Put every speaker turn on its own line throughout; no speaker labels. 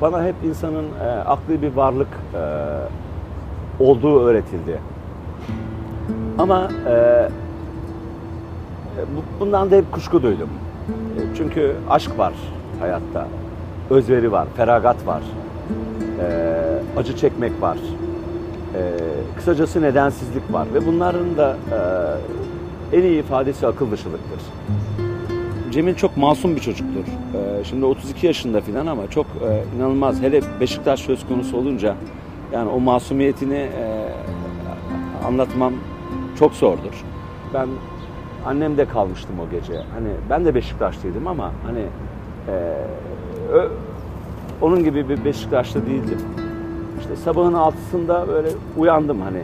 Bana hep insanın e, aklı bir varlık e, olduğu öğretildi. Ama e, e, bu- bundan da hep kuşku duydum. E, çünkü aşk var hayatta, özveri var, feragat var, e, acı çekmek var, e, kısacası nedensizlik var ve bunların da e, en iyi ifadesi akıl dışılıktır. Cemil çok masum bir çocuktur. Ee, şimdi 32 yaşında falan ama çok e, inanılmaz. Hele Beşiktaş söz konusu olunca yani o masumiyetini e, anlatmam çok zordur. Ben annemde kalmıştım o gece. Hani ben de Beşiktaşlıydım ama hani e, onun gibi bir Beşiktaşlı değildim. İşte sabahın altısında böyle uyandım hani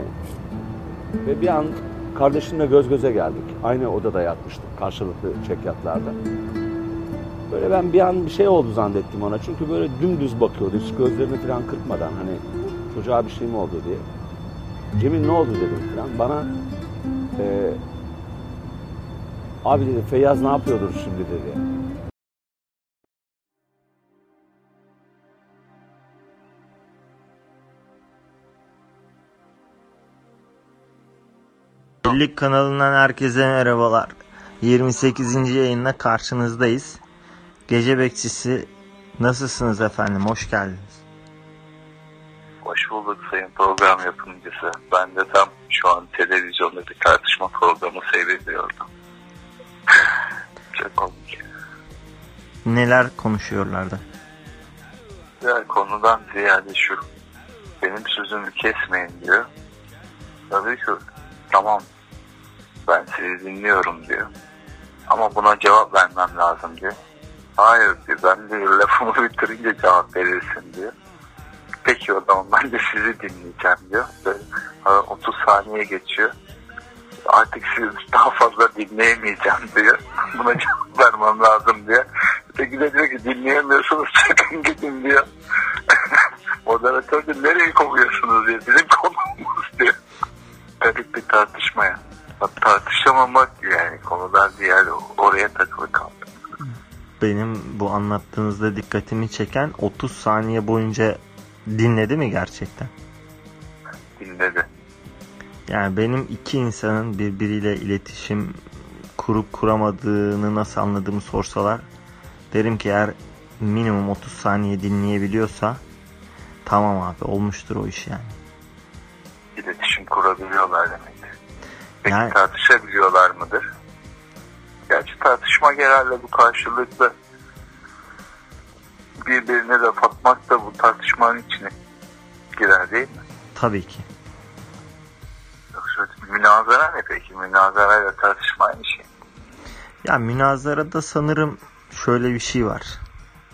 ve bir an kardeşimle göz göze geldik. Aynı odada yatmıştık karşılıklı çekyatlarda. Böyle ben bir an bir şey oldu zannettim ona. Çünkü böyle dümdüz bakıyordu. Hiç gözlerini falan kırpmadan hani çocuğa bir şey mi oldu diye. Cemil ne oldu dedim falan. Bana e, abi dedi Feyyaz ne yapıyordur şimdi dedi.
Birlik kanalından herkese merhabalar. 28. yayınla karşınızdayız. Gece bekçisi nasılsınız efendim? Hoş geldiniz.
Hoş bulduk sayın program yapımcısı. Ben de tam şu an televizyonda bir tartışma programı seyrediyordum. Çok komik.
Neler konuşuyorlardı?
Diğer konudan ziyade şu. Benim sözümü kesmeyin diyor. Tabii ki tamam ben sizi dinliyorum diyor. Ama buna cevap vermem lazım diyor. Hayır diyor ben de lafımı bitirince cevap verirsin diyor. Peki o zaman ben de sizi dinleyeceğim diyor. Böyle ara 30 saniye geçiyor. Artık sizi daha fazla dinleyemeyeceğim diyor. Buna cevap vermem lazım diyor. Öteki de diyor ki dinleyemiyorsunuz çıkın gidin diyor. Moderatör de nereye kovuyorsunuz diyor. Bizim konumuz diyor. Garip bir tartışmaya. Tartışamamak yani konudan diğer oraya takılı kaldı.
Benim bu anlattığınızda dikkatimi çeken 30 saniye boyunca dinledi mi gerçekten?
Dinledi.
Yani benim iki insanın birbiriyle iletişim kurup kuramadığını nasıl anladığımı sorsalar derim ki eğer minimum 30 saniye dinleyebiliyorsa tamam abi olmuştur o iş yani.
İletişim kurabiliyorlar demek. Peki
Yani-
tartışabiliyorlar mıdır? Gerçi tartışma genelde bu karşılıklı birbirine laf atmak da bu tartışmanın içine girer değil mi?
Tabii ki.
Yoksa münazara ne peki? Münazara ile tartışma aynı şey.
Ya münazarada sanırım şöyle bir şey var.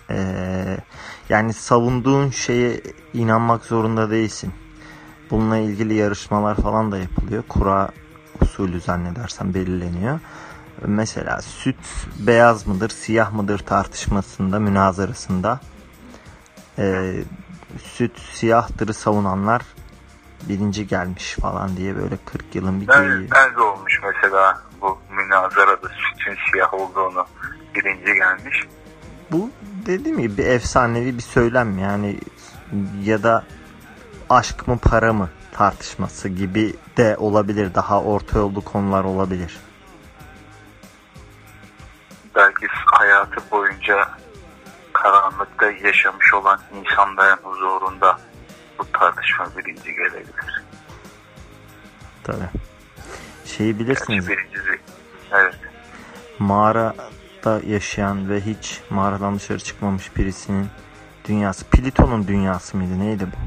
Ee, yani savunduğun şeye inanmak zorunda değilsin. Bununla ilgili yarışmalar falan da yapılıyor. Kura usulü zannedersem belirleniyor. Mesela süt beyaz mıdır, siyah mıdır tartışmasında, münazarasında ee, süt siyahtırı savunanlar birinci gelmiş falan diye böyle 40 yılın bir geyiği.
Nerede, nerede olmuş mesela bu münazarada sütün siyah olduğunu birinci gelmiş?
Bu dediğim gibi bir efsanevi bir söylem yani ya da aşk mı para mı tartışması gibi de olabilir. Daha orta yollu konular olabilir.
belki hayatı boyunca karanlıkta yaşamış olan insanların huzurunda bu tartışma birinci gelebilir.
Tabi. Şeyi bilirsiniz
Gerçi birinci evet.
mağarada yaşayan ve hiç mağaradan dışarı çıkmamış birisinin dünyası. Plüton'un dünyası mıydı neydi bu?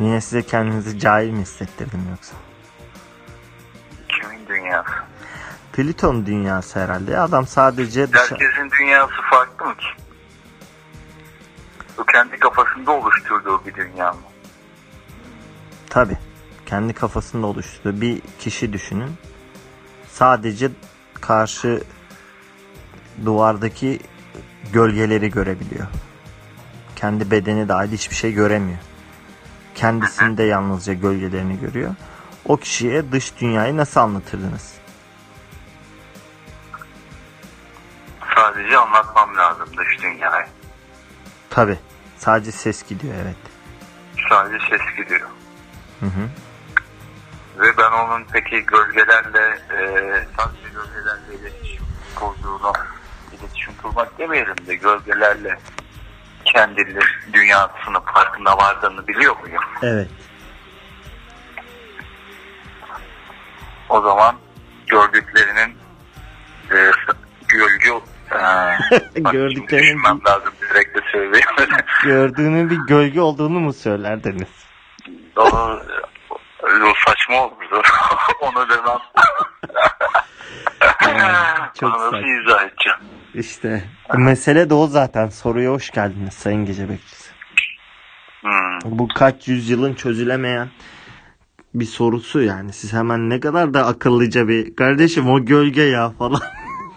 Yine size kendinizi cahil mi hissettirdim yoksa?
Kimin dünyası?
Plüton dünyası herhalde. Adam sadece dışarı...
Herkesin dünyası farklı mı ki? O kendi kafasında oluşturduğu bir dünya mı?
Tabi. Kendi kafasında oluşturduğu bir kişi düşünün. Sadece karşı duvardaki gölgeleri görebiliyor. Kendi bedeni dahil hiçbir şey göremiyor. Kendisinde yalnızca gölgelerini görüyor. O kişiye dış dünyayı nasıl anlatırdınız?
Sadece anlatmam lazım dış dünyayı.
Tabi. Sadece ses gidiyor evet.
Sadece ses gidiyor.
Hı hı.
Ve ben onun peki gölgelerle e, sadece gölgelerle iletişim kurduğunu iletişim kurmak demeyelim de gölgelerle kendi dünyasının farkına vardığını biliyor muyum?
Evet.
O zaman gördüklerinin e, gölge e,
Gördüklerinin
düşünmem lazım direkt de söyleyeyim.
Gördüğünün bir gölge olduğunu mu söylerdiniz?
o, o saçma olurdu. Onu demem.
çok
Onu nasıl
saçma.
izah edeceğim?
İşte mesele de o zaten. Soruya hoş geldiniz Sayın Gece Bekçisi.
Hmm.
Bu kaç yüzyılın çözülemeyen bir sorusu yani. Siz hemen ne kadar da akıllıca bir kardeşim o gölge ya falan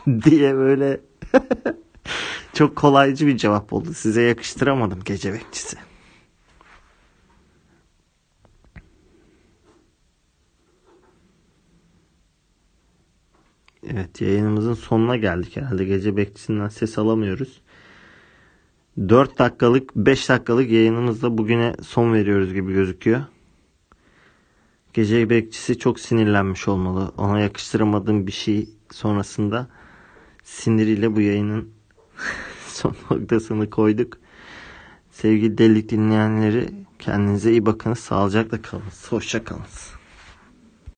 diye böyle çok kolaycı bir cevap oldu. Size yakıştıramadım Gece Bekçisi. Evet yayınımızın sonuna geldik herhalde. Gece bekçisinden ses alamıyoruz. 4 dakikalık 5 dakikalık yayınımızda bugüne son veriyoruz gibi gözüküyor. Gece bekçisi çok sinirlenmiş olmalı. Ona yakıştıramadığım bir şey sonrasında siniriyle bu yayının son noktasını koyduk. Sevgili delik dinleyenleri kendinize iyi bakınız. Sağlıcakla kalın. Hoşça kalın.